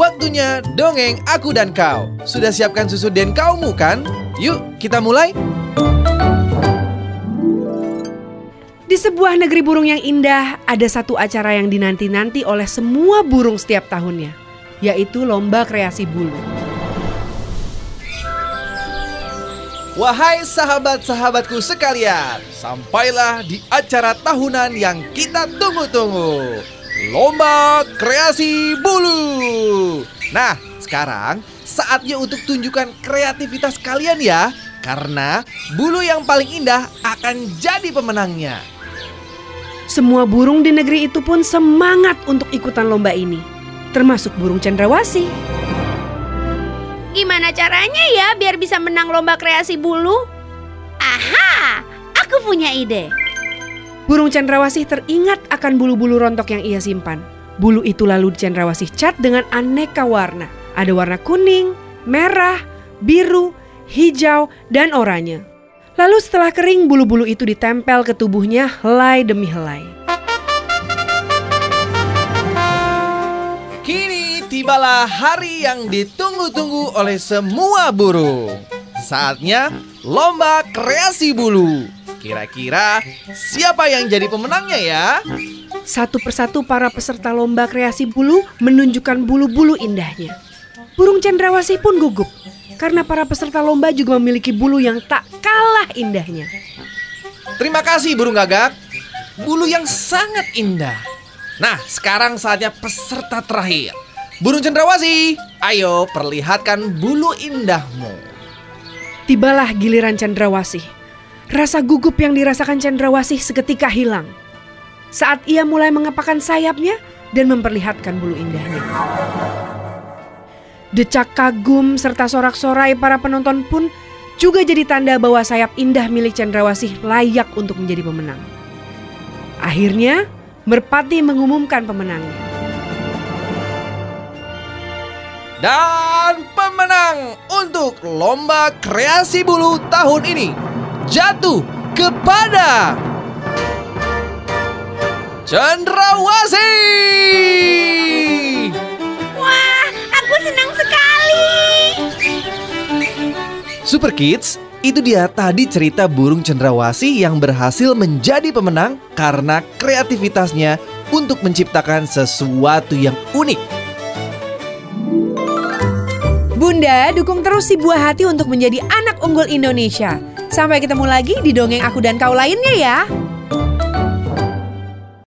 Waktunya dongeng aku dan kau. Sudah siapkan susu dan kaumu kan? Yuk, kita mulai. Di sebuah negeri burung yang indah, ada satu acara yang dinanti-nanti oleh semua burung setiap tahunnya, yaitu lomba kreasi bulu. Wahai sahabat-sahabatku sekalian, sampailah di acara tahunan yang kita tunggu-tunggu. Lomba kreasi bulu. Nah, sekarang saatnya untuk tunjukkan kreativitas kalian ya. Karena bulu yang paling indah akan jadi pemenangnya. Semua burung di negeri itu pun semangat untuk ikutan lomba ini, termasuk burung cendrawasih. Gimana caranya ya biar bisa menang lomba kreasi bulu? Aha, aku punya ide. Burung cendrawasih teringat akan bulu-bulu rontok yang ia simpan. Bulu itu lalu cendrawasih cat dengan aneka warna. Ada warna kuning, merah, biru, hijau, dan oranye. Lalu setelah kering, bulu-bulu itu ditempel ke tubuhnya helai demi helai. Kini tibalah hari yang ditunggu-tunggu oleh semua burung. Saatnya lomba kreasi bulu. Kira-kira siapa yang jadi pemenangnya ya? Satu persatu para peserta lomba kreasi bulu menunjukkan bulu-bulu indahnya. Burung cendrawasih pun gugup karena para peserta lomba juga memiliki bulu yang tak kalah indahnya. Terima kasih burung gagak. Bulu yang sangat indah. Nah, sekarang saatnya peserta terakhir. Burung cendrawasih, ayo perlihatkan bulu indahmu. Tibalah giliran cendrawasih. Rasa gugup yang dirasakan cendrawasih seketika hilang. Saat ia mulai mengepakkan sayapnya dan memperlihatkan bulu indahnya. Decak kagum serta sorak-sorai para penonton pun juga jadi tanda bahwa sayap indah milik cendrawasih layak untuk menjadi pemenang. Akhirnya, Merpati mengumumkan pemenangnya. Dan pemenang untuk lomba kreasi bulu tahun ini jatuh kepada Cendrawasih. Wah, aku senang sekali. Super Kids, itu dia tadi cerita burung cendrawasih yang berhasil menjadi pemenang karena kreativitasnya untuk menciptakan sesuatu yang unik. Bunda, dukung terus si buah hati untuk menjadi anak unggul Indonesia. Sampai ketemu lagi di dongeng aku dan kau lainnya ya.